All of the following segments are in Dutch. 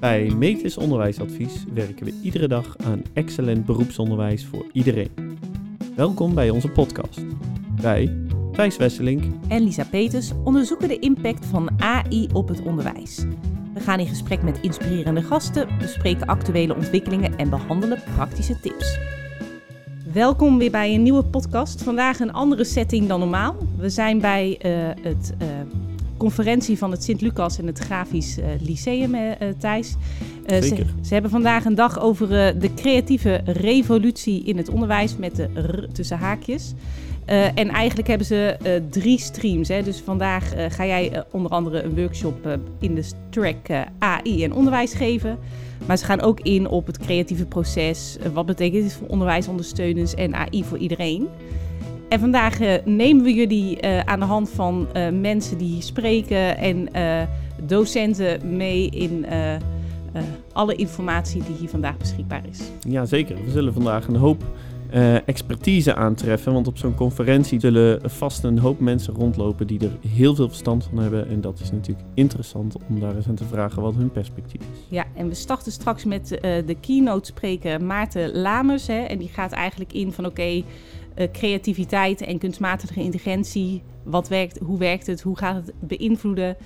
Bij Metis Onderwijsadvies werken we iedere dag aan excellent beroepsonderwijs voor iedereen. Welkom bij onze podcast. Wij, Thijs Wesselink en Lisa Peters onderzoeken de impact van AI op het onderwijs. We gaan in gesprek met inspirerende gasten, bespreken actuele ontwikkelingen en behandelen praktische tips. Welkom weer bij een nieuwe podcast. Vandaag een andere setting dan normaal. We zijn bij uh, het uh, conferentie van het Sint-Lucas en het Grafisch uh, Lyceum, Thijs. Ze, ze, hebben vandaag een dag over de creatieve revolutie in het onderwijs met de r tussen haakjes. Uh, en eigenlijk hebben ze uh, drie streams. Hè. Dus vandaag uh, ga jij onder andere een workshop in de track AI en onderwijs geven. Maar ze gaan ook in op het creatieve proces. wat betekent dit voor onderwijsondersteuners en AI voor iedereen? En vandaag nemen we jullie aan de hand van mensen die spreken en docenten mee in alle informatie die hier vandaag beschikbaar is. Ja, zeker. We zullen vandaag een hoop expertise aantreffen. Want op zo'n conferentie zullen vast een hoop mensen rondlopen die er heel veel verstand van hebben. En dat is natuurlijk interessant om daar eens aan te vragen wat hun perspectief is. Ja, en we starten straks met de keynote spreker Maarten Lamers. Hè, en die gaat eigenlijk in van oké, okay, uh, creativiteit en kunstmatige intelligentie. Wat werkt, hoe werkt het? Hoe gaat het beïnvloeden?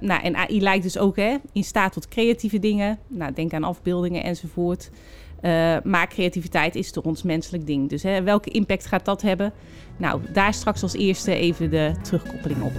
nou, en AI lijkt dus ook hè, in staat tot creatieve dingen. Nou, denk aan afbeeldingen enzovoort. Uh, maar creativiteit is toch ons menselijk ding. Dus hè, welke impact gaat dat hebben? Nou, daar straks als eerste even de terugkoppeling op.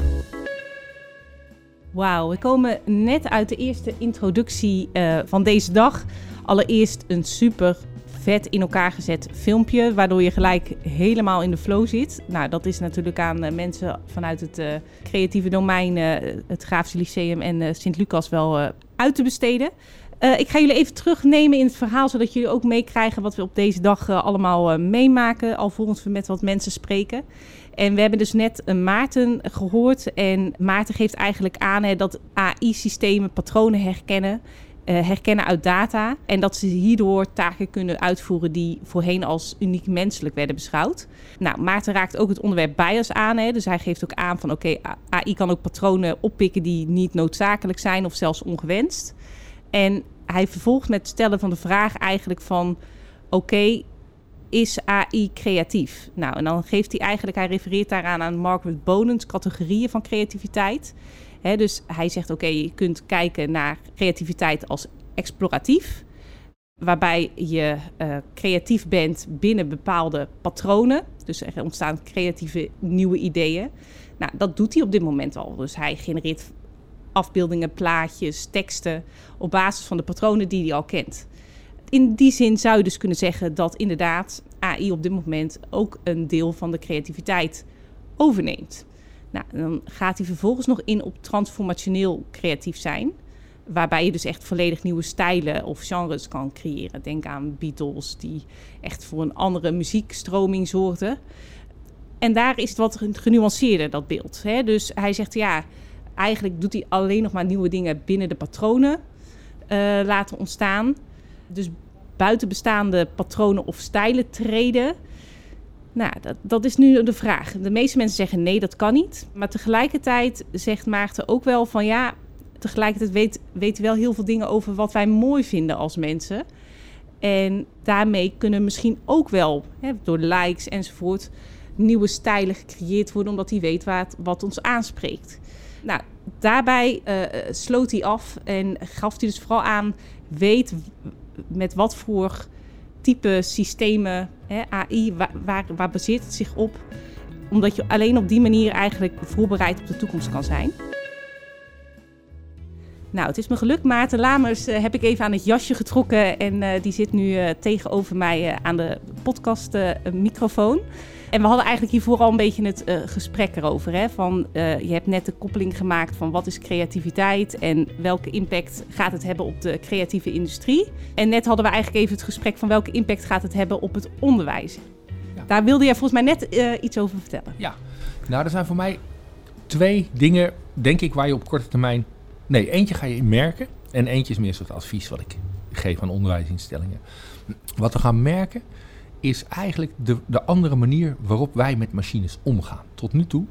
Wauw, we komen net uit de eerste introductie uh, van deze dag. Allereerst een super vet in elkaar gezet filmpje, waardoor je gelijk helemaal in de flow zit. Nou, dat is natuurlijk aan uh, mensen vanuit het uh, creatieve domein, uh, het Graafse Lyceum en Sint-Lucas wel uit te besteden. Ik ga jullie even terugnemen in het verhaal, zodat jullie ook meekrijgen wat we op deze dag allemaal meemaken, alvorens we met wat mensen spreken. En we hebben dus net Maarten gehoord. En Maarten geeft eigenlijk aan hè, dat AI-systemen patronen herkennen. Herkennen uit data. En dat ze hierdoor taken kunnen uitvoeren die voorheen als uniek menselijk werden beschouwd. Nou, Maarten raakt ook het onderwerp bias aan. Hè, dus hij geeft ook aan van oké, AI kan ook patronen oppikken die niet noodzakelijk zijn of zelfs ongewenst. En hij vervolgt met het stellen van de vraag eigenlijk van... oké, is AI creatief? Nou, en dan geeft hij eigenlijk... hij refereert daaraan aan Margaret Bonen's categorieën van creativiteit. Dus hij zegt, oké, je kunt kijken naar creativiteit als exploratief... waarbij je uh, creatief bent binnen bepaalde patronen. Dus er ontstaan creatieve nieuwe ideeën. Nou, dat doet hij op dit moment al. Dus hij genereert afbeeldingen, plaatjes, teksten op basis van de patronen die hij al kent. In die zin zou je dus kunnen zeggen dat inderdaad AI op dit moment ook een deel van de creativiteit overneemt. Nou, dan gaat hij vervolgens nog in op transformationeel creatief zijn. Waarbij je dus echt volledig nieuwe stijlen of genres kan creëren. Denk aan Beatles, die echt voor een andere muziekstroming zorgden. En daar is het wat genuanceerder, dat beeld. Hè? Dus hij zegt ja, eigenlijk doet hij alleen nog maar nieuwe dingen binnen de patronen uh, laten ontstaan. Dus buiten bestaande patronen of stijlen treden. Nou, dat, dat is nu de vraag. De meeste mensen zeggen nee, dat kan niet. Maar tegelijkertijd zegt Maarten ook wel van ja, tegelijkertijd weet, hij wel heel veel dingen over wat wij mooi vinden als mensen. En daarmee kunnen misschien ook wel, hè, door likes enzovoort, nieuwe stijlen gecreëerd worden, omdat hij weet wat, wat ons aanspreekt. Nou, daarbij uh, sloot hij af en gaf hij dus vooral aan: weet met wat voor type systemen, AI, waar, waar, waar baseert het zich op? Omdat je alleen op die manier eigenlijk voorbereid op de toekomst kan zijn. Nou, het is me gelukt. Maarten Lamers uh, heb ik even aan het jasje getrokken. En uh, die zit nu uh, tegenover mij aan de podcastmicrofoon. En we hadden eigenlijk hiervoor al een beetje het gesprek erover. Hè? Van, je hebt net de koppeling gemaakt van wat is creativiteit en welke impact gaat het hebben op de creatieve industrie. En net hadden we eigenlijk even het gesprek van welke impact gaat het hebben op het onderwijs. Ja. Daar wilde jij volgens mij net iets over vertellen. Ja, nou er zijn voor mij twee dingen, denk ik, waar je op korte termijn... Nee, eentje ga je merken en eentje is meer een soort advies wat ik geef aan onderwijsinstellingen. Wat we gaan merken is eigenlijk de, de andere manier waarop wij met machines omgaan. Tot nu toe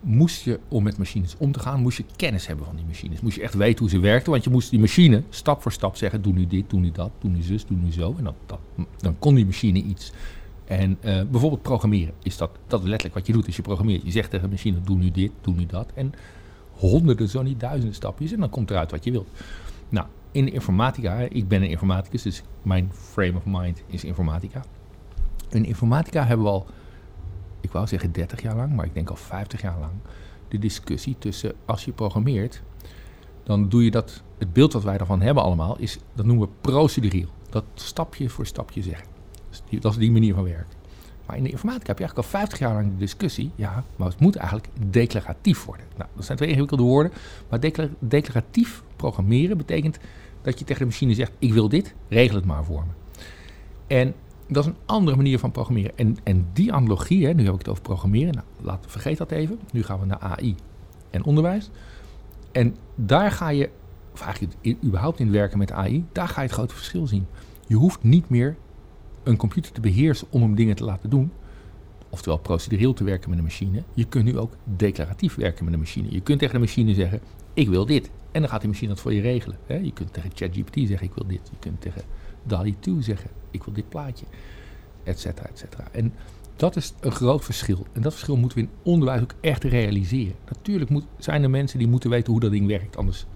moest je, om met machines om te gaan, moest je kennis hebben van die machines. Moest je echt weten hoe ze werkten, want je moest die machine stap voor stap zeggen, doe nu dit, doe nu dat, doe nu zus, doe nu zo. En dan, dan kon die machine iets. En eh, bijvoorbeeld programmeren, is dat, dat is letterlijk wat je doet als je programmeert. Je zegt tegen de machine, doe nu dit, doe nu dat. En honderden, zo niet duizenden stapjes en dan komt eruit wat je wilt. Nou, in informatica, ik ben een informaticus, dus mijn frame of mind is informatica. In informatica hebben we al, ik wou zeggen 30 jaar lang, maar ik denk al 50 jaar lang, de discussie tussen als je programmeert, dan doe je dat, het beeld wat wij daarvan hebben allemaal, is, dat noemen we procedurieel. Dat stapje voor stapje zeggen. Dat is die manier van werken. Maar in de informatica heb je eigenlijk al 50 jaar lang de discussie, ja, maar het moet eigenlijk declaratief worden. Nou, dat zijn twee ingewikkelde woorden, maar declaratief programmeren betekent dat je tegen de machine zegt, ik wil dit, regel het maar voor me. En dat is een andere manier van programmeren. En, en die analogie, hè, nu heb ik het over programmeren, nou, laat, vergeet dat even. Nu gaan we naar AI en onderwijs. En daar ga je, of eigenlijk überhaupt in het werken met AI, daar ga je het grote verschil zien. Je hoeft niet meer een computer te beheersen om hem dingen te laten doen. Oftewel procedureel te werken met een machine. Je kunt nu ook declaratief werken met een machine. Je kunt tegen de machine zeggen, ik wil dit. En dan gaat die machine dat voor je regelen. Je kunt tegen ChatGPT zeggen, ik wil dit. Je kunt tegen DALI 2 zeggen, ik wil dit plaatje. Etcetera, etcetera. En dat is een groot verschil. En dat verschil moeten we in onderwijs ook echt realiseren. Natuurlijk moet, zijn er mensen die moeten weten hoe dat ding werkt. Anders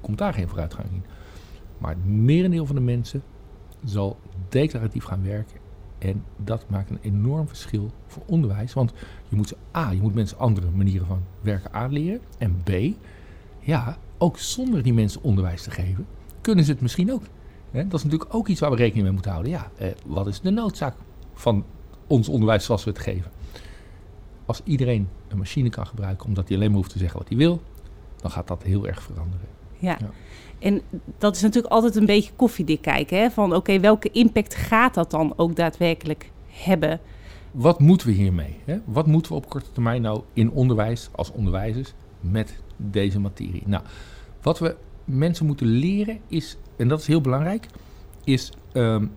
komt daar geen vooruitgang in. Maar het merendeel van de mensen zal declaratief gaan werken. En dat maakt een enorm verschil voor onderwijs. Want je moet, A, je moet mensen andere manieren van werken aanleren. En B, ja, ook zonder die mensen onderwijs te geven, kunnen ze het misschien ook. dat is natuurlijk ook iets waar we rekening mee moeten houden. Ja, eh, wat is de noodzaak van ons onderwijs zoals we het geven? Als iedereen een machine kan gebruiken omdat hij alleen maar hoeft te zeggen wat hij wil, dan gaat dat heel erg veranderen. Ja. ja. En dat is natuurlijk altijd een beetje koffiedik kijken. Hè? Van oké, welke impact gaat dat dan ook daadwerkelijk hebben? Wat moeten we hiermee? Hè? Wat moeten we op korte termijn nou in onderwijs als onderwijzers met deze materie? Nou, wat we mensen moeten leren is, en dat is heel belangrijk, is um,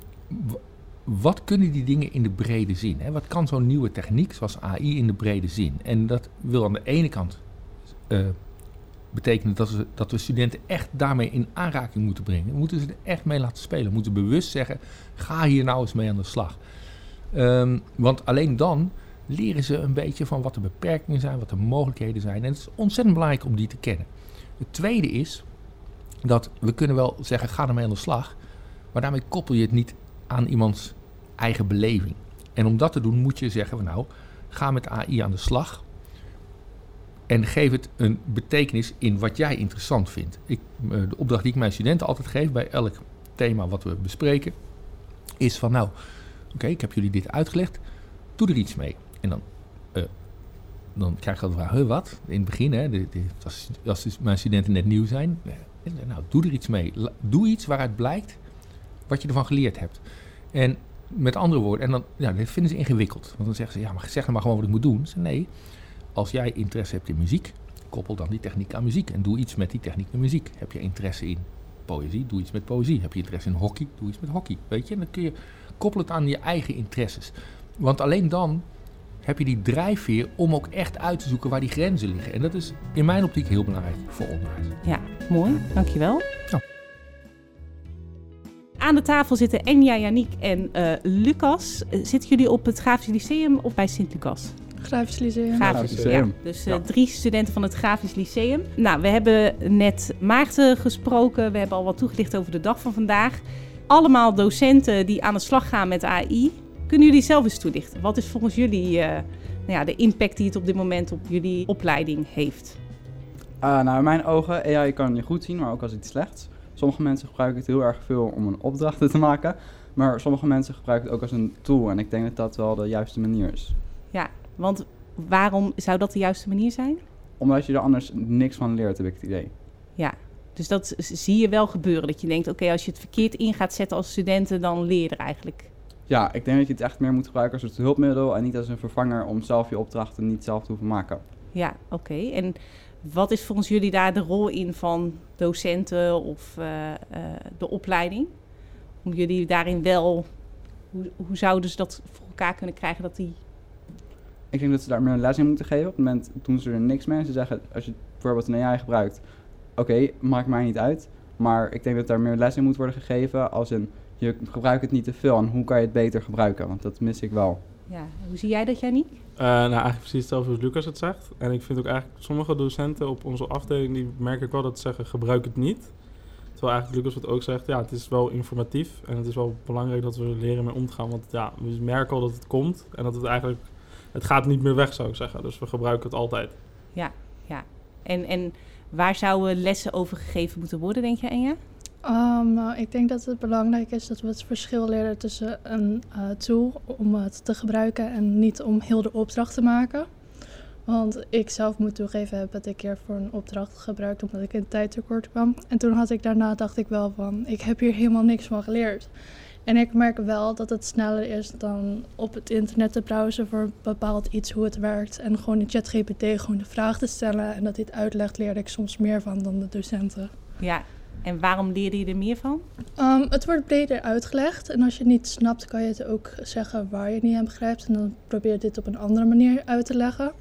wat kunnen die dingen in de brede zin? Hè? Wat kan zo'n nieuwe techniek zoals AI in de brede zin? En dat wil aan de ene kant uh, betekenen dat we, dat studenten echt daarmee in aanraking moeten brengen. We moeten ze er echt mee laten spelen. We moeten bewust zeggen, ga hier nou eens mee aan de slag. Um, want alleen dan leren ze een beetje van wat de beperkingen zijn, wat de mogelijkheden zijn. En het is ontzettend belangrijk om die te kennen. Het tweede is dat we kunnen wel zeggen, ga ermee aan de slag. Maar daarmee koppel je het niet aan iemands eigen beleving. En om dat te doen moet je zeggen, nou, ga met AI aan de slag. En geef het een betekenis in wat jij interessant vindt. Ik, eh, de opdracht die ik mijn studenten altijd geef bij elk thema wat we bespreken, is van nou, oké, ik heb jullie dit uitgelegd, doe er iets mee. En dan, uh, dan krijg je de vraag, wat? In het begin, hè, als, mijn studenten net nieuw zijn, eh, nou, doe er iets mee. Doe iets waaruit blijkt wat je ervan geleerd hebt. En met andere woorden, en dan ja, dat vinden ze ingewikkeld. Want dan zeggen ze, ja, maar zeg dan maar gewoon wat ik moet doen. Ze, nee, als jij interesse hebt in muziek, koppel dan die techniek aan muziek. En doe iets met die techniek en muziek. Heb je interesse in poëzie, doe iets met poëzie. Heb je interesse in hockey, doe iets met hockey. Weet je, en dan kun je koppelen het aan je eigen interesses. Want alleen dan heb je die drijfveer om ook echt uit te zoeken waar die grenzen liggen. En dat is in mijn optiek heel belangrijk voor onderwijs. Ja, mooi. Dankjewel. Ja. Aan de tafel zitten Enja, Janiek en uh, Lucas. Zitten jullie op het Grafisch Lyceum of bij Sint-Lucas? Grafisch Lyceum. Grafisch, Lyceum. Ja. Dus uh, drie studenten van het Grafisch Lyceum. Nou, we hebben net Maarten gesproken. We hebben al wat toegelicht over de dag van vandaag. Allemaal docenten die aan de slag gaan met AI. Kunnen jullie zelf eens toelichten? Wat is volgens jullie uh, nou ja, de impact die het op dit moment op jullie opleiding heeft? Uh, nou, in mijn ogen, AI kan je goed zien, maar ook als iets slechts. Sommige mensen gebruiken het heel erg veel om een opdracht te maken. Maar sommige mensen gebruiken het ook als een tool. En ik denk dat dat wel de juiste manier is. Ja, want waarom zou dat de juiste manier zijn? Omdat je er anders niks van leert, heb ik het idee. Ja, dus dat zie je wel gebeuren. Dat je denkt, oké, als je het verkeerd in gaat zetten als studenten, dan leer je er eigenlijk. Ja, ik denk dat je het echt meer moet gebruiken als een hulpmiddel en niet als een vervanger om zelf je opdrachten niet zelf te hoeven maken. Ja, oké. En wat is volgens jullie daar de rol in van docenten of uh, uh, de opleiding? Om jullie daarin wel, hoe, hoe zouden ze dat voor elkaar kunnen krijgen dat die ik denk dat ze daar meer les in moeten geven. Op het moment doen ze er niks mee. Ze zeggen, als je bijvoorbeeld een AI gebruikt, oké, maakt mij niet uit. Maar ik denk dat daar meer les in moet worden gegeven. Als in, je gebruikt het niet te veel en hoe kan je het beter gebruiken? Want dat mis ik wel. Ja, hoe zie jij dat, Jannie? Uh, nou, eigenlijk precies hetzelfde als Lucas het zegt. En ik vind ook eigenlijk sommige docenten op onze afdeling, die merk ik wel dat ze zeggen, gebruik het niet. Terwijl eigenlijk Lucas wat ook zegt, ja, het is wel informatief. En het is wel belangrijk dat we leren mee om te gaan. Want ja, we merken al dat het komt. En dat het eigenlijk, het gaat niet meer weg, zou ik zeggen. Dus we gebruiken het altijd. Ja, ja. En, en waar zouden lessen over gegeven moeten worden, denk je, Enja? Um, nou, ik denk dat het belangrijk is dat we het verschil leren tussen een uh, tool om het te gebruiken en niet om heel de opdracht te maken. Want ik zelf moet toegeven, heb het een keer voor een opdracht gebruikt omdat ik in tijd tekort kwam. En toen had ik daarna, dacht ik wel van, ik heb hier helemaal niks van geleerd. En ik merk wel dat het sneller is dan op het internet te browsen voor bepaald iets hoe het werkt. En gewoon in ChatGPT gewoon de vraag te stellen en dat het uitlegt, leerde ik soms meer van dan de docenten. Ja, en waarom leerde je er meer van? Um, het wordt breder uitgelegd. En als je het niet snapt, kan je het ook zeggen waar je het niet aan begrijpt. En dan probeer je dit op een andere manier uit te leggen.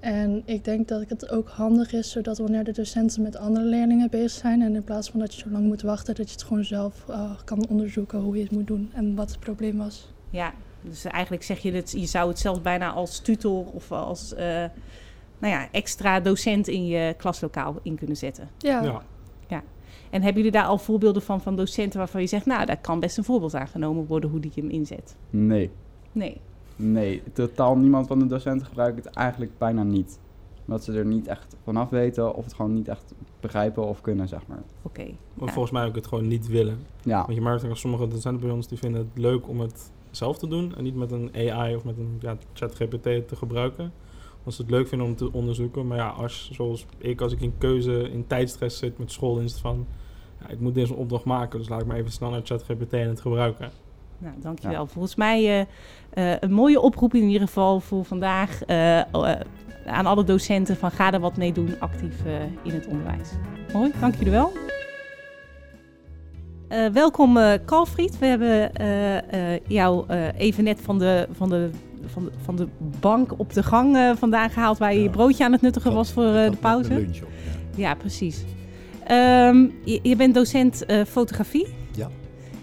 En ik denk dat het ook handig is, zodat wanneer de docenten met andere leerlingen bezig zijn en in plaats van dat je zo lang moet wachten, dat je het gewoon zelf uh, kan onderzoeken hoe je het moet doen en wat het probleem was. Ja, dus eigenlijk zeg je dat je zou het zelfs bijna als tutor of als uh, nou ja, extra docent in je klaslokaal in kunnen zetten. Ja. ja. ja. En hebben jullie daar al voorbeelden van, van docenten waarvan je zegt, nou, daar kan best een voorbeeld aangenomen worden hoe die hem inzet? Nee. Nee. Nee, totaal niemand van de docenten gebruikt het eigenlijk bijna niet. Omdat ze er niet echt vanaf weten of het gewoon niet echt begrijpen of kunnen, zeg maar. Oké. Okay, Volgens mij ook het gewoon niet willen. Ja. Want je merkt dat sommige docenten bij ons die vinden het leuk om het zelf te doen en niet met een AI of met een ja, chat GPT te gebruiken. Als ze het leuk vinden om te onderzoeken. Maar ja, als, zoals ik, als ik in keuze, in tijdstress zit met school, is het van... Ja, ik moet deze opdracht maken, dus laat ik maar even snel naar ChatGPT en het gebruiken. Nou, dankjewel. Volgens mij uh, een mooie oproep in ieder geval voor vandaag uh, aan alle docenten van ga er wat mee doen actief in het onderwijs. Mooi, dank jullie wel. welkom Kalfried. We hebben jou even net van de, van, de, van, de, van de bank op de gang vandaan gehaald waar je ja. je broodje aan het nuttigen was voor de pauze. De lunch op, ja. ja precies. Um, je, je, bent docent fotografie.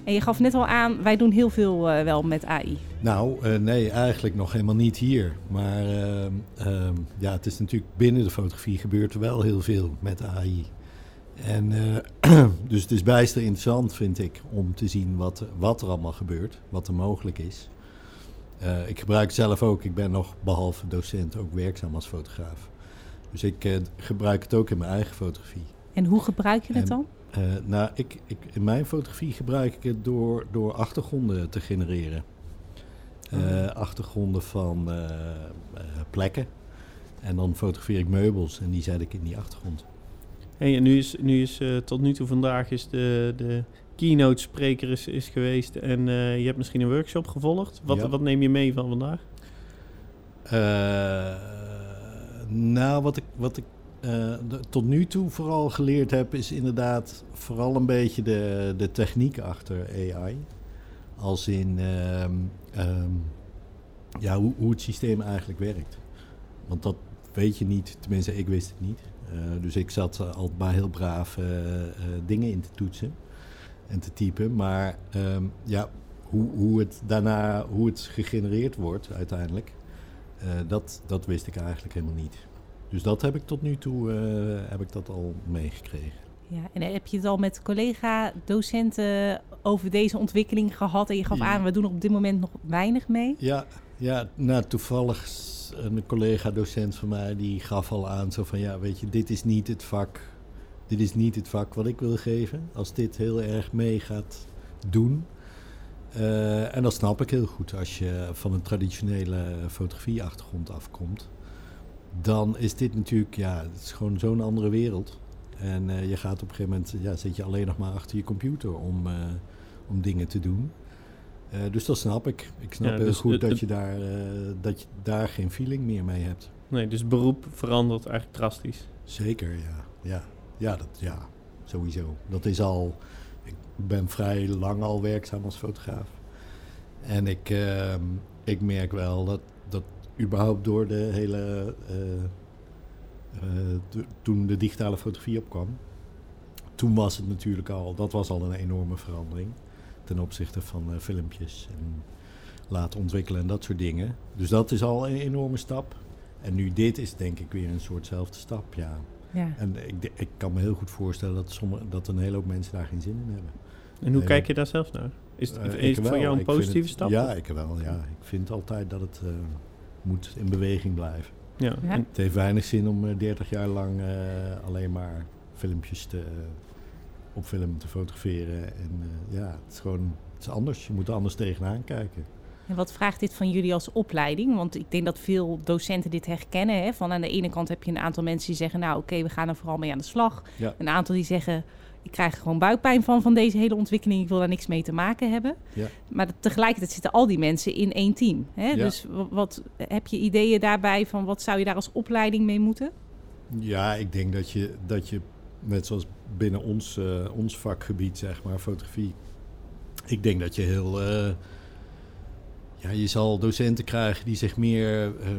En je gaf net al aan, wij doen heel veel uh, wel met AI. Nou, uh, nee, eigenlijk nog helemaal niet hier. Maar uh, ja, het is natuurlijk binnen de fotografie gebeurt er wel heel veel met AI. En dus het is bijster interessant, vind ik, om te zien wat, wat er allemaal gebeurt, wat er mogelijk is. ik gebruik zelf ook, ik ben nog behalve docent ook werkzaam als fotograaf. Dus ik gebruik het ook in mijn eigen fotografie. En hoe gebruik je het dan? Uh, nou, ik, ik, in mijn fotografie gebruik ik het door, door achtergronden te genereren. Uh, oh. Achtergronden van uh, plekken. En dan fotografeer ik meubels en die zet ik in die achtergrond. Hey, en nu is, nu is tot nu toe vandaag is de, de keynote spreker is, is geweest en je hebt misschien een workshop gevolgd. Wat, ja. wat neem je mee van vandaag? nou, wat ik, wat ik uh, tot nu toe vooral geleerd heb, is inderdaad vooral een beetje de, de techniek achter AI. Als in uh, um, ja, hoe, hoe, het systeem eigenlijk werkt. Want dat weet je niet, tenminste ik wist het niet. Uh, dus ik zat al maar heel braaf dingen in te toetsen en te typen. Maar um, ja, hoe, hoe het daarna, hoe het gegenereerd wordt uiteindelijk, dat, dat wist ik eigenlijk helemaal niet. Dus dat heb ik tot nu toe uh, heb ik dat al meegekregen. Ja, en heb je het al met collega-docenten over deze ontwikkeling gehad? En je gaf ja. aan, we doen er op dit moment nog weinig mee. Ja, ja nou toevallig een collega-docent van mij die gaf al aan zo van ja, weet je, dit is niet het vak. Dit is niet het vak wat ik wil geven. Als dit heel erg mee gaat doen. Uh, en dat snap ik heel goed als je van een traditionele fotografie-achtergrond afkomt dan is dit natuurlijk, ja, het is gewoon zo'n andere wereld. En uh, je gaat op een gegeven moment, ja, zit je alleen nog maar achter je computer om, uh, om dingen te doen. Uh, dus dat snap ik. Ik snap ja, heel dus goed het, dat, je daar, dat je daar geen feeling meer mee hebt. Nee, dus beroep verandert eigenlijk drastisch. Zeker, ja. Ja, ja, dat, ja sowieso. Dat is al, ik ben vrij lang al werkzaam als fotograaf. En ik, ik merk wel dat überhaupt door de hele. eh, eh, to- toen de digitale fotografie opkwam. Toen was het natuurlijk al. Dat was al een enorme verandering. Ten opzichte van eh, filmpjes en laten ontwikkelen en dat soort dingen. Dus dat is al een enorme stap. En nu dit is denk ik weer een soortzelfde stap, ja. Ja. En ik, ik kan me heel goed voorstellen dat, sommige, dat een hele hoop mensen daar geen zin in hebben. En hoe kijk je daar zelf naar? Is het, is het voor wel. jou een vind positieve het- stap? Ja, ik wel. Ja. Ik vind altijd dat het eh, moet in beweging blijven. Ja. Het heeft weinig zin om eh, 30 jaar lang eh, alleen maar filmpjes te, op film te fotograferen. En eh, ja, het is gewoon het is anders. Je moet er anders tegenaan kijken. En wat vraagt dit van jullie als opleiding? Want ik denk dat veel docenten dit herkennen. Hè? Van aan de ene kant heb je een aantal mensen die zeggen... nou oké, we gaan er vooral mee aan de slag. Ja. Een aantal die zeggen... ik krijg er gewoon buikpijn van, van deze hele ontwikkeling. Ik wil daar niks mee te maken hebben. Ja. Maar tegelijkertijd zitten al die mensen in één team. Hè? Ja. Dus wa- wat, heb je ideeën daarbij van... wat zou je daar als opleiding mee moeten? Ja, ik denk dat je, dat je net zoals binnen ons, eh, ons vakgebied, zeg maar, fotografie. Ik denk dat je heel. eh, ja, je zal docenten krijgen die zich meer eh,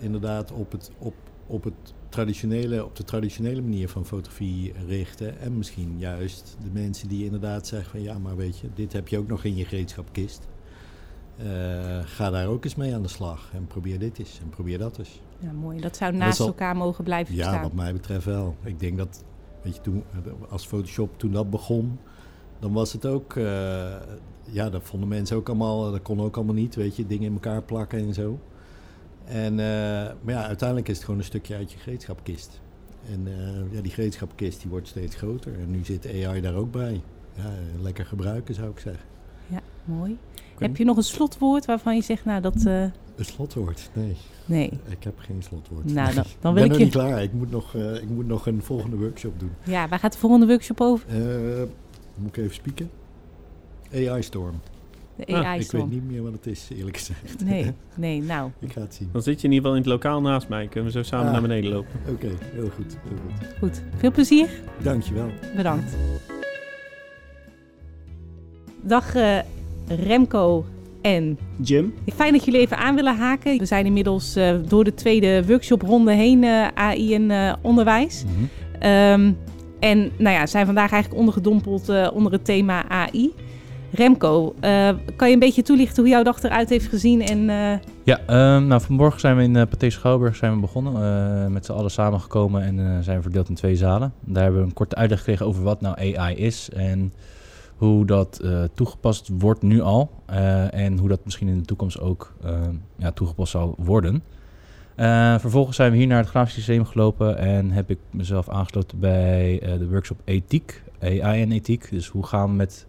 inderdaad op, het, op, op, het traditionele, op de traditionele manier van fotografie richten. En misschien juist de mensen die inderdaad zeggen van ja, maar weet je, dit heb je ook nog in je gereedschapkist. Eh, ga daar ook eens mee aan de slag en probeer dit eens en probeer dat eens. Ja, mooi. Dat zou Dat naast zal- elkaar mogen blijven Ja, bestaan. wat mij betreft wel. Ik denk dat, weet je, toen, als Photoshop toen dat begon, dan was het ook, eh, ja, dat vonden mensen ook allemaal, dat kon ook allemaal niet, weet je, dingen in elkaar plakken en zo. En, eh, maar ja, uiteindelijk is het gewoon een stukje uit je gereedschapkist. En eh, ja, die gereedschapkist die wordt steeds groter en nu zit AI daar ook bij. Ja, lekker gebruiken zou ik zeggen. Mooi. Heb je nog een slotwoord waarvan je zegt... nou, dat... eh, Een slotwoord? Nee, nee. ik heb geen slotwoord. Nou, dan, dan ik wil ben ik je... niet klaar. Ik moet nog, ik moet nog een volgende workshop doen. Ja, waar gaat de volgende workshop over? Moet ik even spieken? AI Storm. De Ah, ik weet niet meer wat het is, eerlijk gezegd. Nee, nee, nou. ik ga het zien. Dan zit je in ieder geval in het lokaal naast mij. Kunnen we zo samen Ah. naar beneden lopen. Oké, heel goed. Heel goed. Goed. Veel plezier. Dankjewel. Bedankt. Dag eh, Remco en Jim? fijn dat jullie even aan willen haken. We zijn inmiddels eh, door de tweede workshopronde heen, eh, AI en eh, onderwijs. Ehm, en nou ja, zijn vandaag eigenlijk ondergedompeld eh, onder het thema AI. Remco, eh, kan je een beetje toelichten hoe jouw dag eruit heeft gezien? En, eh, Ja, ehm, nou vanmorgen zijn we in uh, Pathé Schouwburg zijn we begonnen. eh, met z'n allen samengekomen en eh, zijn we verdeeld in twee zalen. Daar hebben we een korte uitleg gekregen over wat nou AI is en hoe dat eh, toegepast wordt nu al. eh, en hoe dat misschien in de toekomst ook eh, ja, toegepast zal worden. Eh, vervolgens zijn we hier naar het grafisch systeem gelopen en heb ik mezelf aangesloten bij eh, de workshop ethiek, AI en ethiek. Dus hoe gaan we met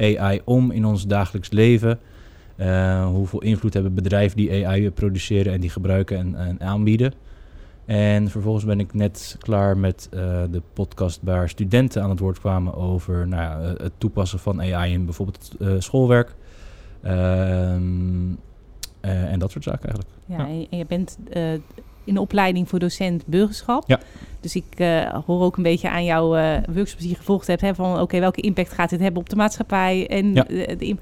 AI om in ons dagelijks leven? Uh, hoeveel invloed hebben bedrijven die AI produceren en die gebruiken en, en aanbieden? En vervolgens ben ik net klaar met uh, de podcast waar studenten aan het woord kwamen over nou ja, het toepassen van AI in bijvoorbeeld uh, schoolwerk. en dat soort zaken eigenlijk. Ja, ja. En, je bent in de opleiding voor docent burgerschap. Ja. Dus ik uh, hoor ook een beetje aan jouw uh, workshops die je gevolgd hebt, hè, van oké, okay, welke impact gaat dit hebben op de maatschappij? En ja. de, de,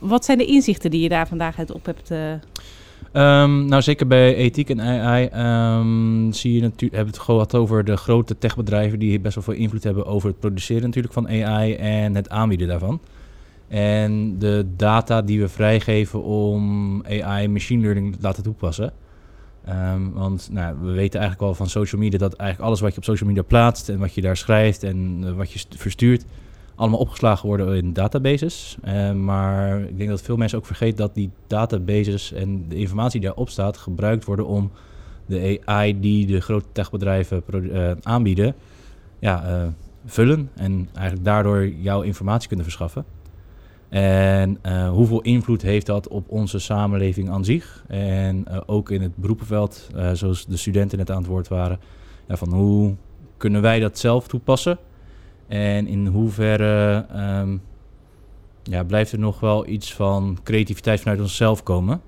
wat zijn de inzichten die je daar vandaag uit op hebt? Uh... Um, nou, zeker bij ethiek en AI um, zie je natuurlijk, hebben we het gehad over de grote techbedrijven die best wel veel invloed hebben over het produceren natuurlijk van AI en het aanbieden daarvan. En de data die we vrijgeven om AI machine learning te laten toepassen. Um, want nou, we weten eigenlijk wel van social media dat eigenlijk alles wat je op social media plaatst en wat je daar schrijft en uh, wat je verstuurt, allemaal opgeslagen worden in databases. Uh, maar ik denk dat veel mensen ook vergeten dat die databases en de informatie die daarop staat gebruikt worden om de AI die de grote techbedrijven uh, aanbieden, ja, uh, vullen en eigenlijk daardoor jouw informatie kunnen verschaffen. En uh, hoeveel invloed heeft dat op onze samenleving aan zich? En uh, ook in het beroepenveld, uh, zoals de studenten net aan het woord waren. Van hoe kunnen wij dat zelf toepassen? En in hoeverre um, ja, blijft er nog wel iets van creativiteit vanuit onszelf komen?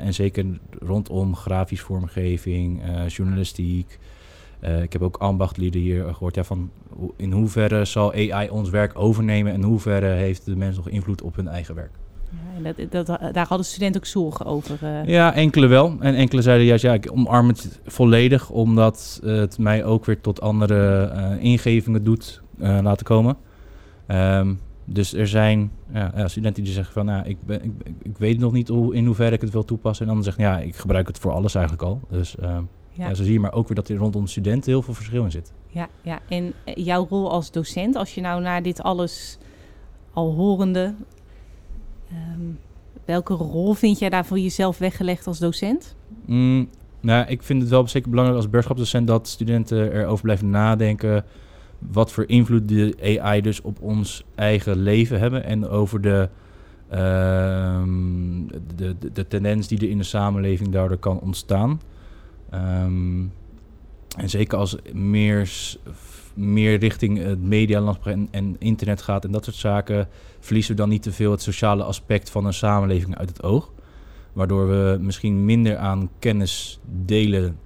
en zeker rondom grafisch vormgeving, journalistiek. Ik heb ook ambachtleden hier gehoord. Ja, van in hoeverre zal AI ons werk overnemen en in hoeverre heeft de mens nog invloed op hun eigen werk? Ja, dat, dat, daar hadden studenten ook zorgen over. eh. Ja, enkele wel. En enkele zeiden juist, ja, ik omarm het volledig, omdat het mij ook weer tot andere eh, ingevingen doet eh, laten komen. Ehm, dus er zijn ja, studenten die zeggen van, ja, ik, ben, ik, ik- ik weet nog niet hoe, in hoeverre ik het wil toepassen. En anderen zeggen, ja, ik gebruik het voor alles eigenlijk al. Dus ehm, ja. ja. zo zie je maar ook weer dat er rondom studenten heel veel verschil in zit. Ja, ja, en eh, jouw rol als docent, als je nou naar dit alles al horende, ehm, welke rol vind jij daar voor jezelf weggelegd als docent? Mm, nou, ik vind het wel zeker belangrijk als burgerschapsdocent dat studenten erover blijven nadenken wat voor invloed de AI dus op ons eigen leven hebben en over de, ehm, de, de, de tendens die er in de samenleving daardoor kan ontstaan. Ehm, en zeker als meer, meer richting het medialandschap en, en internet gaat en dat soort zaken, verliezen we dan niet te veel het sociale aspect van een samenleving uit het oog. Waardoor we misschien minder aan kennis delen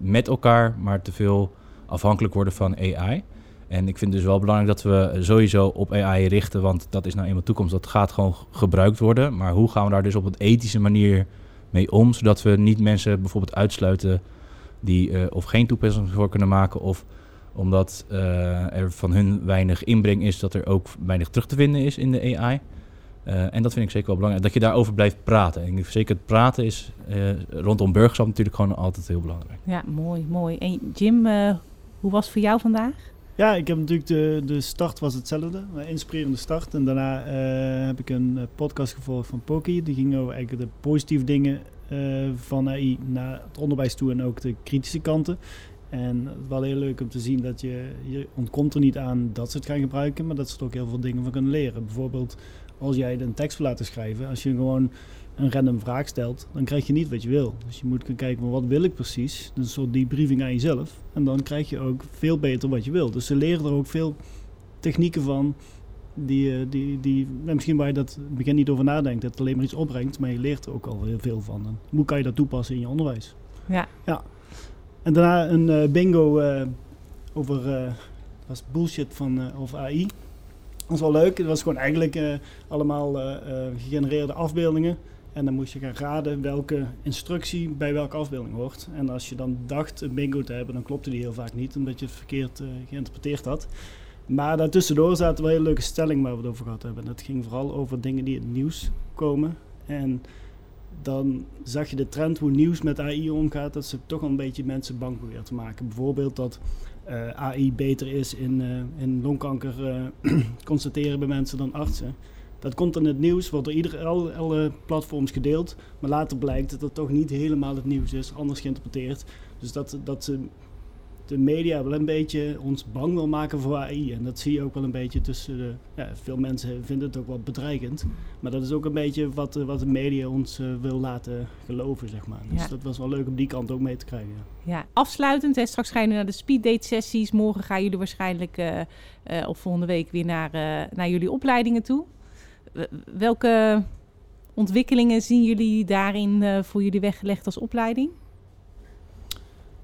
met elkaar, maar te veel afhankelijk worden van AI. En ik vind het dus wel belangrijk dat we sowieso op AI richten, want dat is nou eenmaal toekomst. Dat gaat gewoon gebruikt worden. Maar hoe gaan we daar dus op een ethische manier mee om, zodat we niet mensen bijvoorbeeld uitsluiten die eh, of geen toepassing voor kunnen maken, of omdat eh, er van hun weinig inbreng is, dat er ook weinig terug te vinden is in de AI. Eh, en dat vind ik zeker wel belangrijk, dat je daarover blijft praten. En zeker het praten is eh, rondom burgerschap natuurlijk gewoon altijd heel belangrijk. Ja, mooi, mooi. En Jim, eh, hoe was het voor jou vandaag? Ja, ik heb natuurlijk de, de start was hetzelfde, een inspirerende start. En daarna eh, heb ik een podcast gevolgd van Poki. Die ging over eigenlijk de positieve dingen van AI naar het onderwijs toe en ook de kritische kanten. En het wel heel leuk om te zien dat je, je ontkomt er niet aan dat ze het gaan gebruiken, maar dat ze er ook heel veel dingen van kunnen leren. Bijvoorbeeld als jij een tekst wil laten schrijven, als je gewoon een random vraag stelt, dan krijg je niet wat je wil. Dus je moet gaan kijken, wat wil ik precies? Een soort debriefing aan jezelf. En dan krijg je ook veel beter wat je wil. Dus ze leren er ook veel technieken van, die, eh, die, die misschien waar je dat in het begin niet over nadenkt, dat het alleen maar iets opbrengt, maar je leert er ook al heel veel van. En hoe kan je dat toepassen in je onderwijs? Ja. Ja. En daarna een eh, bingo eh, over, was bullshit van, over AI. Dat was wel leuk. Het was gewoon eigenlijk allemaal gegenereerde afbeeldingen. En dan moest je gaan raden welke instructie bij welke afbeelding hoort. En als je dan dacht een bingo te hebben, dan klopte die heel vaak niet, omdat je het verkeerd geïnterpreteerd had. Maar daartussendoor zaten wel hele leuke stellingen waar we het over gehad hebben. En dat ging vooral over dingen die in het nieuws komen. En dan zag je de trend hoe nieuws met AI omgaat, dat ze toch wel een beetje mensen bang proberen te maken. Bijvoorbeeld dat eh, AI beter is in, eh, in longkanker eh, constateren bij mensen dan artsen. Dat komt in het nieuws, wordt door ieder, alle, platforms gedeeld. Maar later blijkt dat het toch niet helemaal het nieuws is, anders geïnterpreteerd. Dus dat, dat ze de media wel een beetje ons bang wil maken voor AI. En dat zie je ook wel een beetje tussen de... Ja, veel mensen vinden het ook wel bedreigend. Maar dat is ook een beetje wat, eh, wat de media ons eh, wil laten geloven, zeg maar. Dus Ja. dat was wel leuk om die kant ook mee te krijgen. ja. Ja, afsluitend. Hè, straks gaan jullie naar de speeddate sessies. Morgen gaan jullie waarschijnlijk eh, of volgende week weer naar, naar jullie opleidingen toe. Welke ontwikkelingen zien jullie daarin voor jullie weggelegd als opleiding?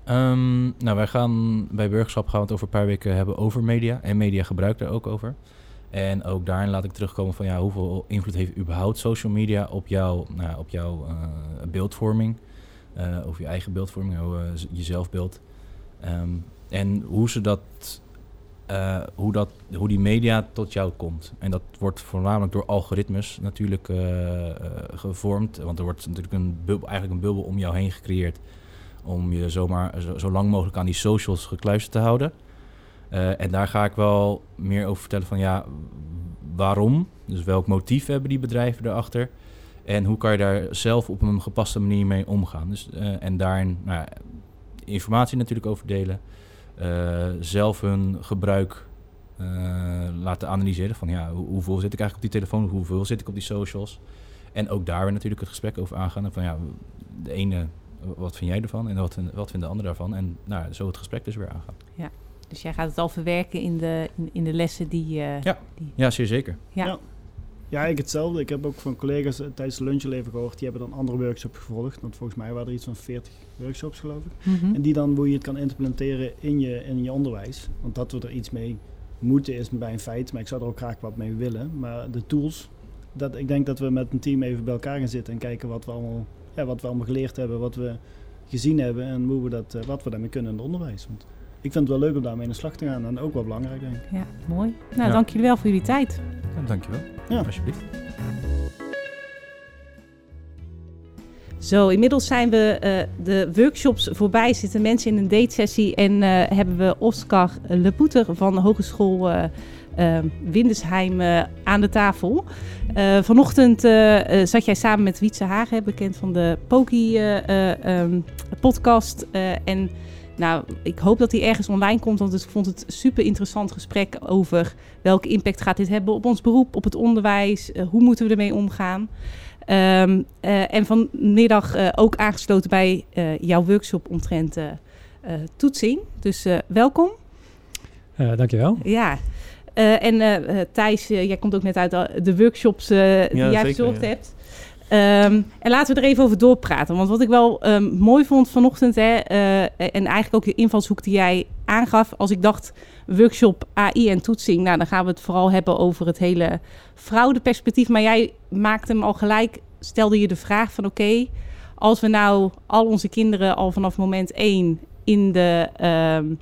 Ehm, nou, wij gaan bij burgerschap gaan we het over een paar weken hebben over media. En media gebruikt daar ook over. En ook daarin laat ik terugkomen van ja, hoeveel invloed heeft überhaupt social media op, jou, nou, op jouw eh, beeldvorming. eh of je eigen beeldvorming, jouw, eh, z- je zelfbeeld. Ehm, en hoe ze dat, hoe dat, hoe die media tot jou komt. En dat wordt voornamelijk door algoritmes natuurlijk gevormd. Want er wordt natuurlijk een bubbel, eigenlijk een bubbel om jou heen gecreëerd om je zomaar zo, lang mogelijk aan die socials gekluisterd te houden. Eh, en daar ga ik wel meer over vertellen van ja, waarom? Dus welk motief hebben die bedrijven erachter? En hoe kan je daar zelf op een gepaste manier mee omgaan? Dus, eh, en daarin nou, ja, informatie natuurlijk over delen. Eh, zelf hun gebruik laten analyseren. Van ja, hoe- hoeveel zit ik eigenlijk op die telefoon? Hoeveel zit ik op die socials? En ook daar weer natuurlijk het gesprek over aangaan. Van ja, de ene, wat vind jij ervan? En wat, wat vindt de ander daarvan? En nou, zo het gesprek dus weer aangaan. Dus jij gaat het al verwerken in de, in, in de lessen die... eh, Ja. die Ja, zeer zeker. Ja. Ja. Ja, ik hetzelfde. Ik heb ook van collega's tijdens de lunchleven gehoord. Die hebben dan andere workshops gevolgd. Want volgens mij waren er iets van 40 workshops, geloof ik. Mhm. En die dan hoe je het kan implementeren in je, in je onderwijs. Want dat we er iets mee moeten is bij een feit. Maar ik zou er ook graag wat mee willen. Maar de tools dat, ik denk dat we met een team even bij elkaar gaan zitten en kijken wat we allemaal, ja, wat we allemaal geleerd hebben, wat we gezien hebben en hoe we dat, eh, wat we daarmee kunnen in het onderwijs. Want ik vind het wel leuk om daarmee in de slag te gaan en ook wel belangrijk, denk ik. Ja, mooi. Nou, Ja. dank jullie wel voor jullie tijd. Ja, dankjewel. Ja. Alsjeblieft. Zo, inmiddels zijn we eh, de workshops voorbij. Zitten mensen in een datesessie en eh, hebben we Oscar Lepoeter van de Hogeschool eh eh, Windesheim eh, aan de tafel. Eh, vanochtend eh, eh, zat jij samen met Wietse Hagen, bekend van de Poki eh, ehm, podcast. Eh, en nou, ik hoop dat hij ergens online komt, want ik vond het een super interessant gesprek over welke impact gaat dit hebben op ons beroep, op het onderwijs, hoe moeten we ermee omgaan. Ehm, eh, en vanmiddag ook aangesloten bij jouw workshop omtrent toetsing. Dus welkom. Uh, dankjewel. Ja. Uh, en uh, Thijs, uh, jij komt ook net uit de workshops die ja, jij verzorgd ja. hebt. Um, en laten we er even over doorpraten. Want wat ik wel um, mooi vond vanochtend, hè, en eigenlijk ook de invalshoek die jij aangaf, als ik dacht workshop AI en toetsing, nou dan gaan we het vooral hebben over het hele fraudeperspectief. Maar jij maakte hem al gelijk, stelde je de vraag van oké, okay, als we nou al onze kinderen al vanaf moment één in de um,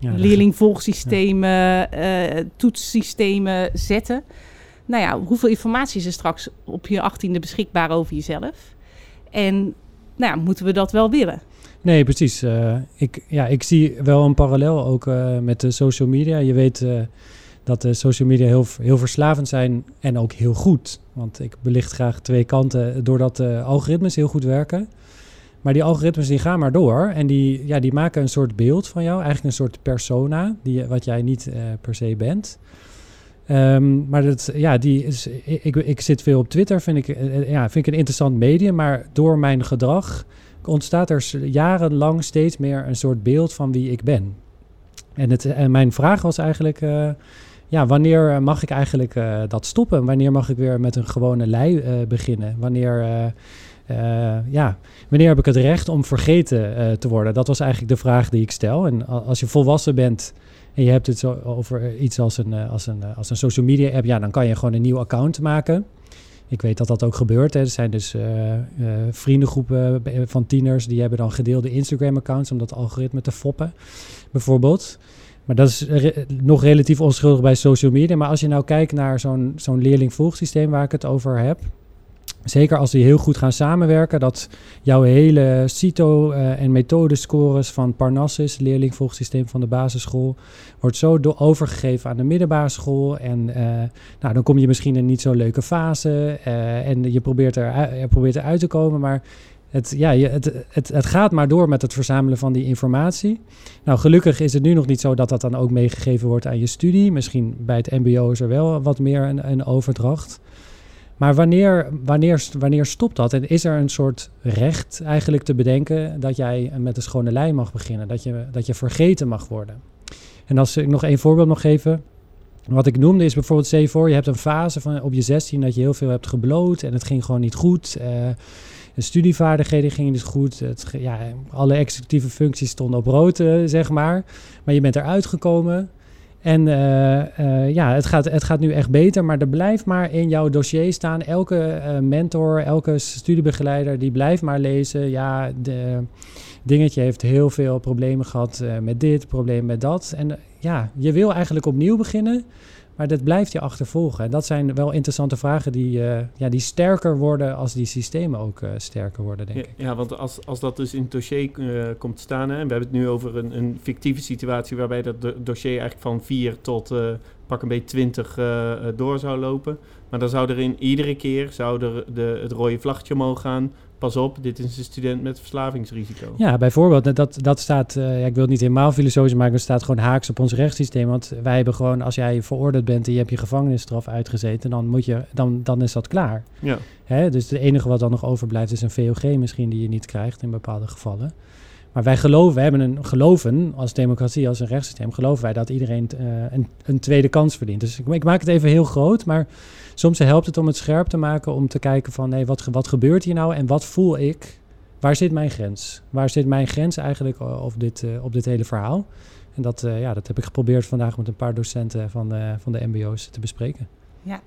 ja, leerlingvolgsystemen, ja. uh, toetssystemen zetten. Nou ja, hoeveel informatie is er straks op je achttiende beschikbaar over jezelf? En nou ja, moeten we dat wel willen? Nee, precies. Uh, ik, ja, ik zie wel een parallel ook uh, met de social media. Je weet uh, dat de social media heel, heel verslavend zijn en ook heel goed. Want ik belicht graag twee kanten doordat de algoritmes heel goed werken. Maar die algoritmes die gaan maar door en die, ja, die maken een soort beeld van jou, eigenlijk een soort persona, die, wat jij niet uh, per se bent. Um, maar dat, ja, die is, ik, ik zit veel op Twitter, vind ik, uh, ja, vind ik een interessant medium, maar door mijn gedrag ontstaat er jarenlang steeds meer een soort beeld van wie ik ben. En, het, en mijn vraag was eigenlijk, ja, wanneer mag ik eigenlijk dat stoppen? Wanneer mag ik weer met een gewone lei beginnen? Wanneer... Uh, ja, wanneer heb ik het recht om vergeten uh, te worden? Dat was eigenlijk de vraag die ik stel. En als je volwassen bent en je hebt het zo over iets als een, uh, als, een, als een social media app, ja, dan kan je gewoon een nieuw account maken. Ik weet dat dat ook gebeurt. Hè. Er zijn dus vriendengroepen van tieners die hebben dan gedeelde Instagram-accounts om dat algoritme te foppen, bijvoorbeeld. Maar dat is nog relatief onschuldig bij social media. Maar als je nou kijkt naar zo'n zo'n leerlingvolgsysteem waar ik het over heb, Zeker als die heel goed gaan samenwerken, dat jouw hele CITO- uh, en methodescores van Parnassus, leerlingvolgsysteem van de basisschool, wordt zo overgegeven aan de middelbare school. En uh, nou, dan kom je misschien in een niet zo leuke fase uh, en je probeert, er, je probeert eruit te komen, maar het, ja, het, het, het gaat maar door met het verzamelen van die informatie. Nou, gelukkig is het nu nog niet zo dat dat dan ook meegegeven wordt aan je studie. Misschien bij het MBO is er wel wat meer een, een overdracht. Maar wanneer, wanneer, wanneer stopt dat? En is er een soort recht eigenlijk te bedenken dat jij met een schone lei mag beginnen? Dat je, dat je vergeten mag worden? En als ik nog één voorbeeld mag geven. Wat ik noemde is bijvoorbeeld, stel je voor, je hebt een fase van op je 16 dat je heel veel hebt gebloot en het ging gewoon niet goed. De studievaardigheden gingen niet goed. Het, ja, alle executieve functies stonden op rood, zeg maar. Maar je bent eruit gekomen. En uh, uh, ja, het gaat, het gaat nu echt beter, maar er blijft maar in jouw dossier staan. Elke uh, mentor, elke studiebegeleider, die blijft maar lezen. Ja, de dingetje heeft heel veel problemen gehad met dit, problemen met dat. En ja, je wil eigenlijk opnieuw beginnen, maar dat blijft je achtervolgen. En dat zijn wel interessante vragen die, ja, die sterker worden als die systemen ook sterker worden, denk ja, ik. Ja, want als, als dat dus in het dossier komt te staan, hè, en we hebben het nu over een, een fictieve situatie waarbij dat do dossier eigenlijk van 4 tot pak een beetje 20 uh, door zou lopen. Maar dan zou er in iedere keer zou er de, het rode vlaggetje omhoog gaan. Pas op, dit is een student met verslavingsrisico. Ja, bijvoorbeeld, dat, dat staat, uh, ja, ik wil het niet helemaal filosofisch maken, maar het staat gewoon haaks op ons rechtssysteem. Want wij hebben gewoon, als jij veroordeeld bent en je hebt je gevangenisstraf uitgezeten, dan, moet je, dan, dan is dat klaar. Ja. Hè? Dus het enige wat dan nog overblijft is een VOG misschien die je niet krijgt in bepaalde gevallen. Maar wij geloven, we hebben een geloven als democratie, als een rechtssysteem, geloven wij dat iedereen uh, een, een, tweede kans verdient. Dus ik, maak het even heel groot, maar soms helpt het om het scherp te maken, om te kijken van nee, wat, wat gebeurt hier nou en wat voel ik? Waar zit mijn grens? Waar zit mijn grens eigenlijk op dit, uh, op dit hele verhaal? En dat, ja, dat heb ik geprobeerd vandaag met een paar docenten van van de MBO's te bespreken. Ja,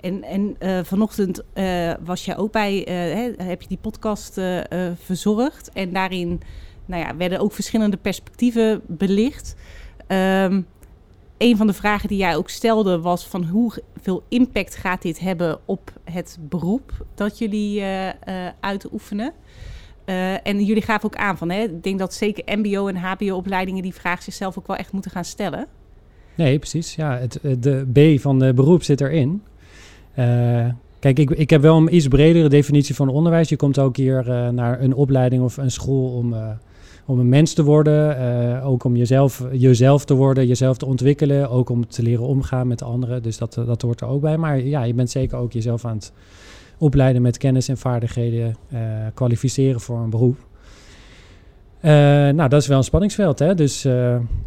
En, en eh, vanochtend eh, was je ook bij, eh, hè, heb je die podcast eh, eh, verzorgd. En daarin nou ja, werden ook verschillende perspectieven belicht. Ehm, een van de vragen die jij ook stelde was van hoeveel impact gaat dit hebben op het beroep dat jullie eh, eh, uitoefenen? Eh, en jullie gaven ook aan van, hè, ik denk dat zeker MBO en HBO-opleidingen die vraag zichzelf ook wel echt moeten gaan stellen. Nee, precies. Ja, het, de B van de beroep zit erin. Kijk, ik, ik heb wel een iets bredere definitie van onderwijs. Je komt ook hier naar een opleiding of een school om, om een mens te worden. eh, ook om jezelf, jezelf te worden, jezelf te ontwikkelen. Ook om te leren omgaan met anderen. Dus dat, dat hoort er ook bij. Maar ja, je bent zeker ook jezelf aan het opleiden met kennis en vaardigheden. eh, kwalificeren voor een beroep. Eh, nou, dat is wel een spanningsveld. Hè? Dus eh,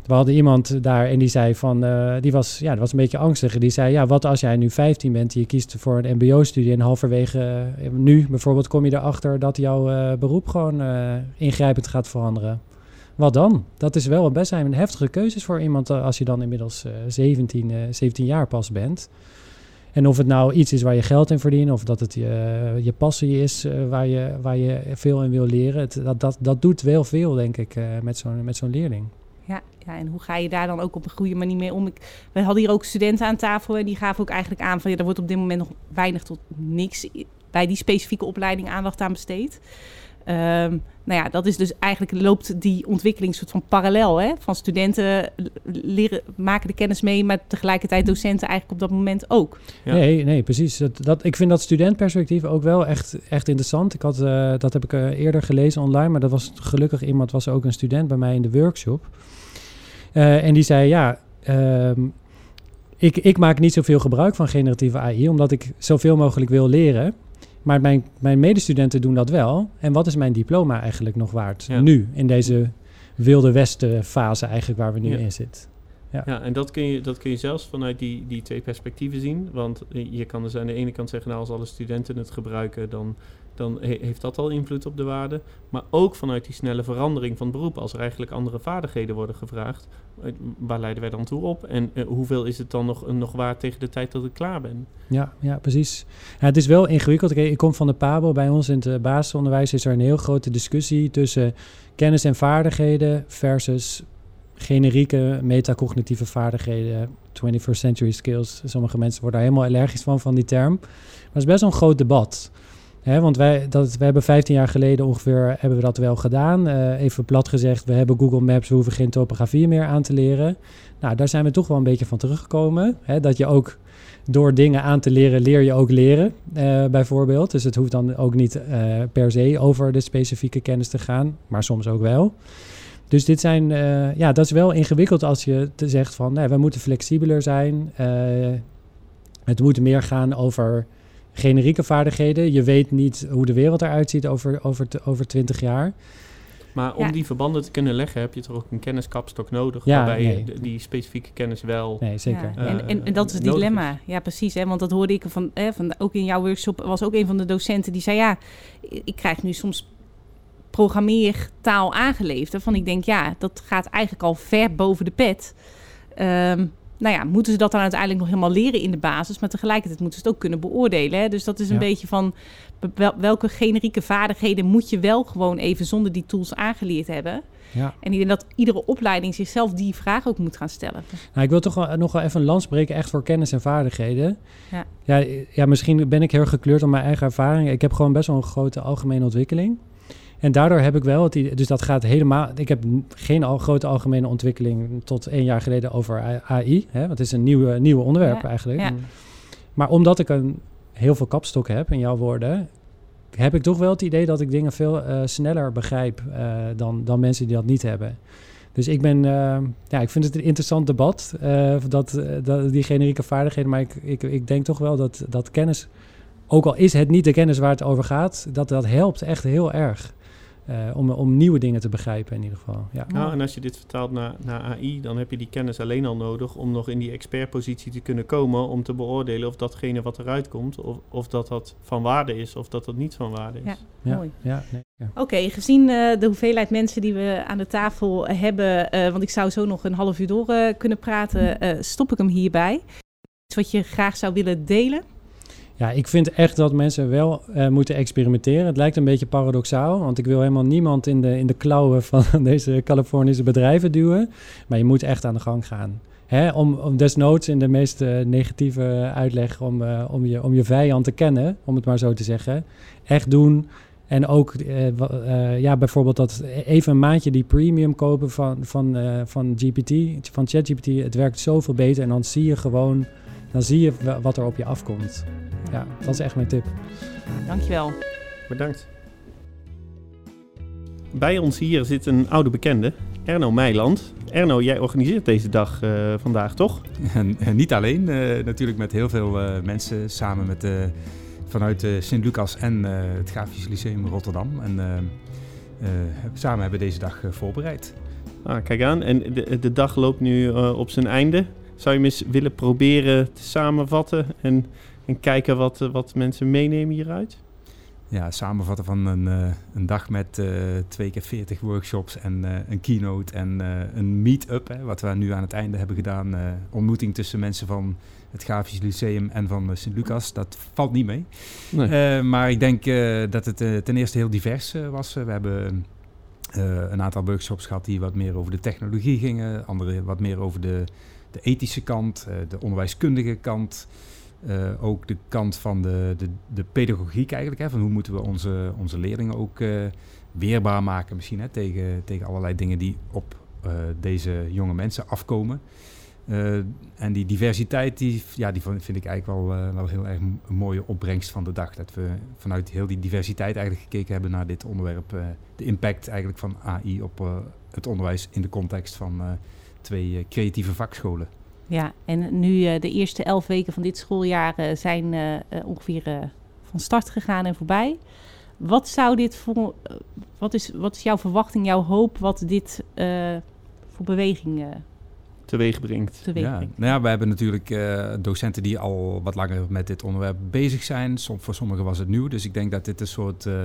we hadden iemand daar en die zei van, eh, die was, ja, die was een beetje angstig. Die zei, ja, wat als jij nu 15 bent en je kiest voor een MBO-studie en halverwege nu bijvoorbeeld kom je erachter dat jouw beroep gewoon ingrijpend gaat veranderen. Wat dan? Dat is wel best een heftige keuzes voor iemand als je dan inmiddels eh 17, eh 17 jaar pas bent. En of het nou iets is waar je geld in verdient, of dat het je, je passie is eh, waar, je, waar je veel in wil leren. Dat, dat, dat doet wel veel, denk ik, eh, met zo'n met zo'n leerling. Ja, ja, en hoe ga je daar dan ook op een goede manier mee om? Ik, we hadden hier ook studenten aan tafel en die gaven ook eigenlijk aan van ja, er wordt op dit moment nog weinig tot niks bij die specifieke opleiding aandacht aan besteed. Ehm, nou ja, dat is dus eigenlijk loopt die ontwikkeling soort van parallel. Hè? Van studenten l- leren, maken de kennis mee, maar tegelijkertijd docenten eigenlijk op dat moment ook. Ja. Nee, nee, precies. Dat, dat, ik vind dat studentperspectief ook wel echt, echt interessant. Ik had, eh, dat heb ik eh, eerder gelezen online, maar dat was gelukkig iemand, was ook een student bij mij in de workshop. Eh, en die zei, ja, ehm, ik, ik maak niet zoveel gebruik van generatieve AI, omdat ik zoveel mogelijk wil leren. Maar mijn, mijn medestudenten doen dat wel. En wat is mijn diploma eigenlijk nog waard? Ja. Nu, in deze wilde westen fase eigenlijk waar we nu Ja. in zitten. Ja. Ja, en dat kun, je, dat kun je zelfs vanuit die, die twee perspectieven zien. Want je kan dus aan de ene kant zeggen, nou, als alle studenten het gebruiken, dan, dan he- heeft dat al invloed op de waarde. Maar ook vanuit die snelle verandering van het beroep, als er eigenlijk andere vaardigheden worden gevraagd, eh, waar leiden wij dan toe op? En eh, hoeveel is het dan nog, nog waard tegen de tijd dat ik klaar ben? Ja, ja precies. Ja, het is wel ingewikkeld. Ik, kom van de PABO. Bij ons in het eh, basisonderwijs is er een heel grote discussie tussen kennis en vaardigheden versus generieke metacognitieve vaardigheden, 21st century skills. Sommige mensen worden daar helemaal allergisch van, van die term. Maar het is best wel een groot debat. Want wij, dat, we hebben 15 jaar geleden ongeveer hebben we dat wel gedaan. Eh, even plat gezegd, we hebben Google Maps, we hoeven geen topografie meer aan te leren. Nou, daar zijn we toch wel een beetje van teruggekomen. Dat je ook door dingen aan te leren, leer je ook leren, eh, bijvoorbeeld. Dus het hoeft dan ook niet eh, per se over de specifieke kennis te gaan, maar soms ook wel. Dus dit zijn, ja, dat is wel ingewikkeld als je te zegt van, we moeten flexibeler zijn. het moet meer gaan over generieke vaardigheden. Je weet niet hoe de wereld eruit ziet over, over, over 20 jaar. Maar om Ja. die verbanden te kunnen leggen, heb je toch ook een kenniskapstok nodig, Ja, waarbij nee. je de- die specifieke kennis wel... Nee, zeker. Ja, en, eh, en, en dat is het nodig dilemma. Ja, precies. Hè? Want dat hoorde ik van, hè, van, ook in jouw workshop. was ook een van de docenten die zei: Ja, ik krijg nu soms programmeertaal aangeleverd. Van ik denk, ja, dat gaat eigenlijk al ver boven de pet. Ehm, nou ja, moeten ze dat dan uiteindelijk nog helemaal leren in de basis, maar tegelijkertijd moeten ze het ook kunnen beoordelen. Hè? Dus dat is een Ja. beetje van wel- welke generieke vaardigheden moet je wel gewoon even zonder die tools aangeleerd hebben. Ja. En ik denk dat iedere opleiding zichzelf die vraag ook moet gaan stellen. Nou, ik wil toch wel, nog wel even een lans breken echt voor kennis en vaardigheden. Ja. Ja, ja, misschien ben ik heel gekleurd door mijn eigen ervaring. Ik heb gewoon best wel een grote algemene ontwikkeling. En daardoor heb ik wel het idee, dus dat gaat helemaal. Ik heb geen al, grote algemene ontwikkeling tot één jaar geleden over AI. Hè, want het is een nieuwe, nieuwe onderwerp Ja, eigenlijk. ja. Maar omdat ik een heel veel kapstok heb, in jouw woorden, heb ik toch wel het idee dat ik dingen veel eh, sneller begrijp eh, dan, dan mensen die dat niet hebben. Dus ik ben, eh, ja, ik vind het een interessant debat, dat, dat, die generieke vaardigheden. Maar ik, ik, ik denk toch wel dat, dat kennis, ook al is het niet de kennis waar het over gaat, dat dat helpt echt heel erg. Eh, om, om nieuwe dingen te begrijpen in ieder geval. Ja. Nou, en als je dit vertaalt naar, naar AI, dan heb je die kennis alleen al nodig om nog in die expertpositie te kunnen komen om te beoordelen of datgene wat eruit komt, of, of dat dat van waarde is of dat dat niet van waarde is. Ja. Ja, Mooi. ja, nee, ja. Oké, gezien eh, de hoeveelheid mensen die we aan de tafel hebben, eh, want ik zou zo nog een half uur door eh, kunnen praten, eh, stop ik hem hierbij. Iets wat je graag zou willen delen? Ja, ik vind echt dat mensen wel eh, moeten experimenteren. Het lijkt een beetje paradoxaal, want ik wil helemaal niemand in de, in de klauwen van deze Californische bedrijven duwen. Maar je moet echt aan de gang gaan. Hè, om, om desnoods in de meest eh, negatieve uitleg om, eh, om, je, om je vijand te kennen, om het maar zo te zeggen. Echt doen. En ook ja, bijvoorbeeld dat even een maandje die premium kopen van, van, van GPT, van ChatGPT. Het werkt zoveel beter en dan zie je gewoon, dan zie je wa- wat er op je afkomt. Ja, dat is echt mijn tip. Dankjewel. Bedankt. Bij ons hier zit een oude bekende, Erno Meiland. Erno, jij organiseert deze dag eh, vandaag, toch? En, en niet alleen, eh, natuurlijk met heel veel eh, mensen samen met, vanuit eh, Sint-Lucas en eh, het Grafisch Lyceum Rotterdam. En samen hebben we deze dag eh, voorbereid. Ah, kijk aan. En de, de dag loopt nu eh, op zijn einde. Zou je hem eens willen proberen te samenvatten en, en kijken wat, eh, wat mensen meenemen hieruit? Ja, samenvatten van een, eh, een dag met eh, twee keer 40 workshops en eh, een keynote en eh, een meet-up. Hè, wat we nu aan het einde hebben gedaan. eh, ontmoeting tussen mensen van het Grafisch Lyceum en van Sint-Lucas. Dat valt niet mee. Nee. Eh, maar ik denk eh, dat het ten eerste heel divers eh, was. we hebben eh, een aantal workshops gehad die wat meer over de technologie gingen. Andere wat meer over de, de ethische kant, eh, de onderwijskundige kant. Eh, ook de kant van de, de, de pedagogiek eigenlijk. Hè, van hoe moeten we onze, onze leerlingen ook eh, weerbaar maken misschien hè, tegen, tegen allerlei dingen die op deze jonge mensen afkomen. En die diversiteit, die, ja, die vind ik eigenlijk wel, wel heel erg een mooie opbrengst van de dag. Dat we vanuit heel die diversiteit eigenlijk gekeken hebben naar dit onderwerp. de impact eigenlijk van AI op het onderwijs in de context van twee eh, creatieve vakscholen. Ja, en nu eh, de eerste elf weken van dit schooljaar eh, zijn ongeveer van start gegaan en voorbij. Wat zou dit voor, wat, is, wat is jouw verwachting, jouw hoop, wat dit eh, voor beweging eh Teweeg brengt. teweeg Ja, brengt? nou ja, we hebben natuurlijk eh, docenten die al wat langer met dit onderwerp bezig zijn. Som, voor sommigen was het nieuw, dus ik denk dat dit een soort eh,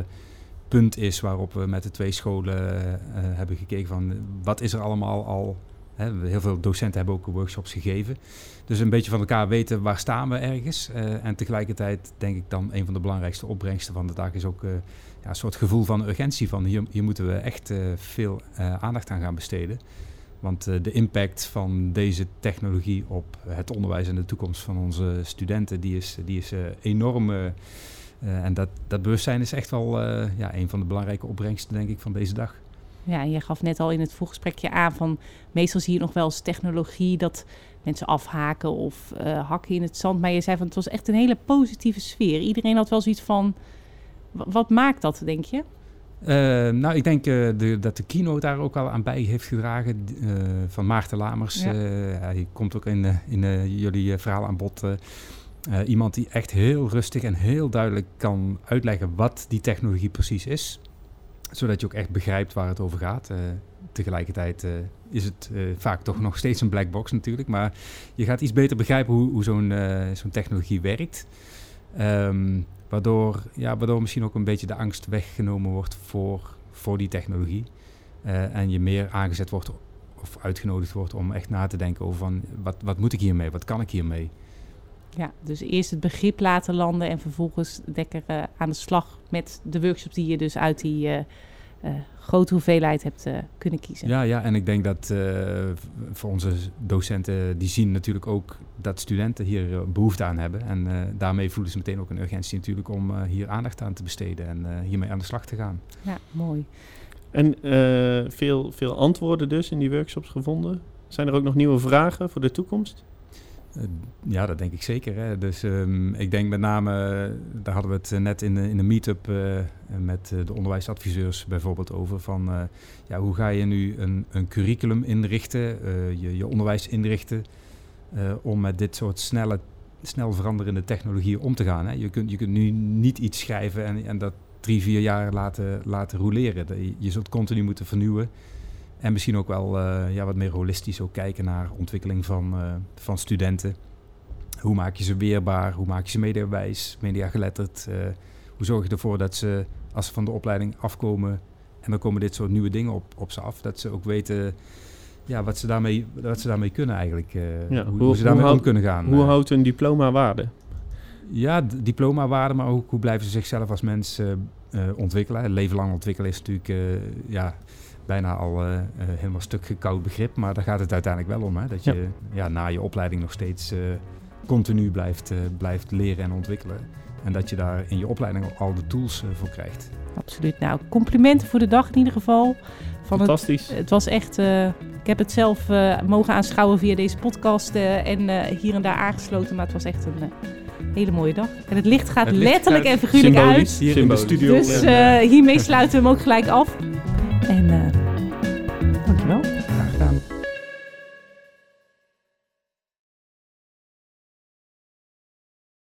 punt is waarop we met de twee scholen eh, hebben gekeken van wat is er allemaal al. Heel veel docenten hebben ook workshops gegeven. Dus een beetje van elkaar weten waar staan we ergens. Eh, en tegelijkertijd denk ik dan een van de belangrijkste opbrengsten van de dag is ook eh, een soort gevoel van urgentie. Van hier, moeten we echt eh, veel aandacht aan gaan besteden. Want de impact van deze technologie op het onderwijs en de toekomst van onze studenten, die is, die is enorm. en dat, dat bewustzijn is echt wel ja, een van de belangrijke opbrengsten, denk ik, van deze dag. Ja, je gaf net al in het voorgesprekje aan van meestal zie je nog wel eens technologie dat mensen afhaken of eh, hakken in het zand. Maar je zei van het was echt een hele positieve sfeer. Iedereen had wel zoiets van, wa- wat maakt dat, denk je? Eh, nou, ik denk eh, de, dat de keynote daar ook wel aan bij heeft gedragen. van Maarten Lamers. Ja. Hij komt ook in, in jullie verhaal aan bod. iemand die echt heel rustig en heel duidelijk kan uitleggen wat die technologie precies is. Zodat je ook echt begrijpt waar het over gaat. Eh, tegelijkertijd eh, is het eh, vaak toch nog steeds een black box natuurlijk. Maar je gaat iets beter begrijpen hoe, hoe zo'n zo'n technologie werkt. Ehm, waardoor, ja, waardoor misschien ook een beetje de angst weggenomen wordt voor, voor die technologie. En je meer aangezet wordt of uitgenodigd wordt om echt na te denken over van wat, wat moet ik hiermee, wat kan ik hiermee. Ja, dus eerst het begrip laten landen en vervolgens lekker eh, aan de slag met de workshops die je dus uit die eh, eh, grote hoeveelheid hebt eh, kunnen kiezen. Ja, ja, en ik denk dat eh, voor onze docenten, die zien natuurlijk ook dat studenten hier eh, behoefte aan hebben. En eh, daarmee voelen ze meteen ook een urgentie natuurlijk om eh, hier aandacht aan te besteden en eh, hiermee aan de slag te gaan. Ja, mooi. En eh, veel, veel antwoorden dus in die workshops gevonden. Zijn er ook nog nieuwe vragen voor de toekomst? Eh, ja, dat denk ik zeker. Hè. Dus ehm, ik denk met name, eh, daar hadden we het eh, net in de, in de meet-up met de onderwijsadviseurs bijvoorbeeld over. Van ja, hoe ga je nu een, een curriculum inrichten, je, je onderwijs inrichten, om met dit soort snelle, snel veranderende technologieën om te gaan. Hè. Je, kunt, je kunt nu niet iets schrijven en, en dat drie, vier jaar laten, laten roleren. Je zult continu moeten vernieuwen. En misschien ook wel eh, ja, wat meer holistisch ook kijken naar ontwikkeling van, eh, van studenten. Hoe maak je ze weerbaar? Hoe maak je ze mediawijs, mediageletterd? Eh hoe zorg je ervoor dat ze, als ze van de opleiding afkomen... en dan komen dit soort nieuwe dingen op, op ze af... dat ze ook weten ja, wat, ze daarmee, wat ze daarmee kunnen eigenlijk. Ja, hoe, ze daarmee hoe om kunnen gaan. Hoe houdt een diploma waarde? Ja, d- diplomawaarde, maar ook hoe blijven ze zichzelf als mens ontwikkelen. Leven lang ontwikkelen is natuurlijk ja, bijna al eh, eh, helemaal stuk gekoud begrip. Maar daar gaat het uiteindelijk wel om. Hè? Dat je ja. na je opleiding nog steeds eh, continu blijft, eh, blijft leren en ontwikkelen. En dat je daar in je opleiding al de tools voor krijgt. Absoluut. Nou, complimenten voor de dag in ieder geval. Van Fantastisch. het was echt... eh, ik heb het zelf eh, mogen aanschouwen via deze podcast eh, en eh, hier en daar aangesloten. Maar het was echt een hele mooie dag. En het licht gaat Het licht letterlijk gaat en figuurlijk uit. Hier in de studio. Dus hiermee sluiten we hem ook gelijk af. En eh dankjewel.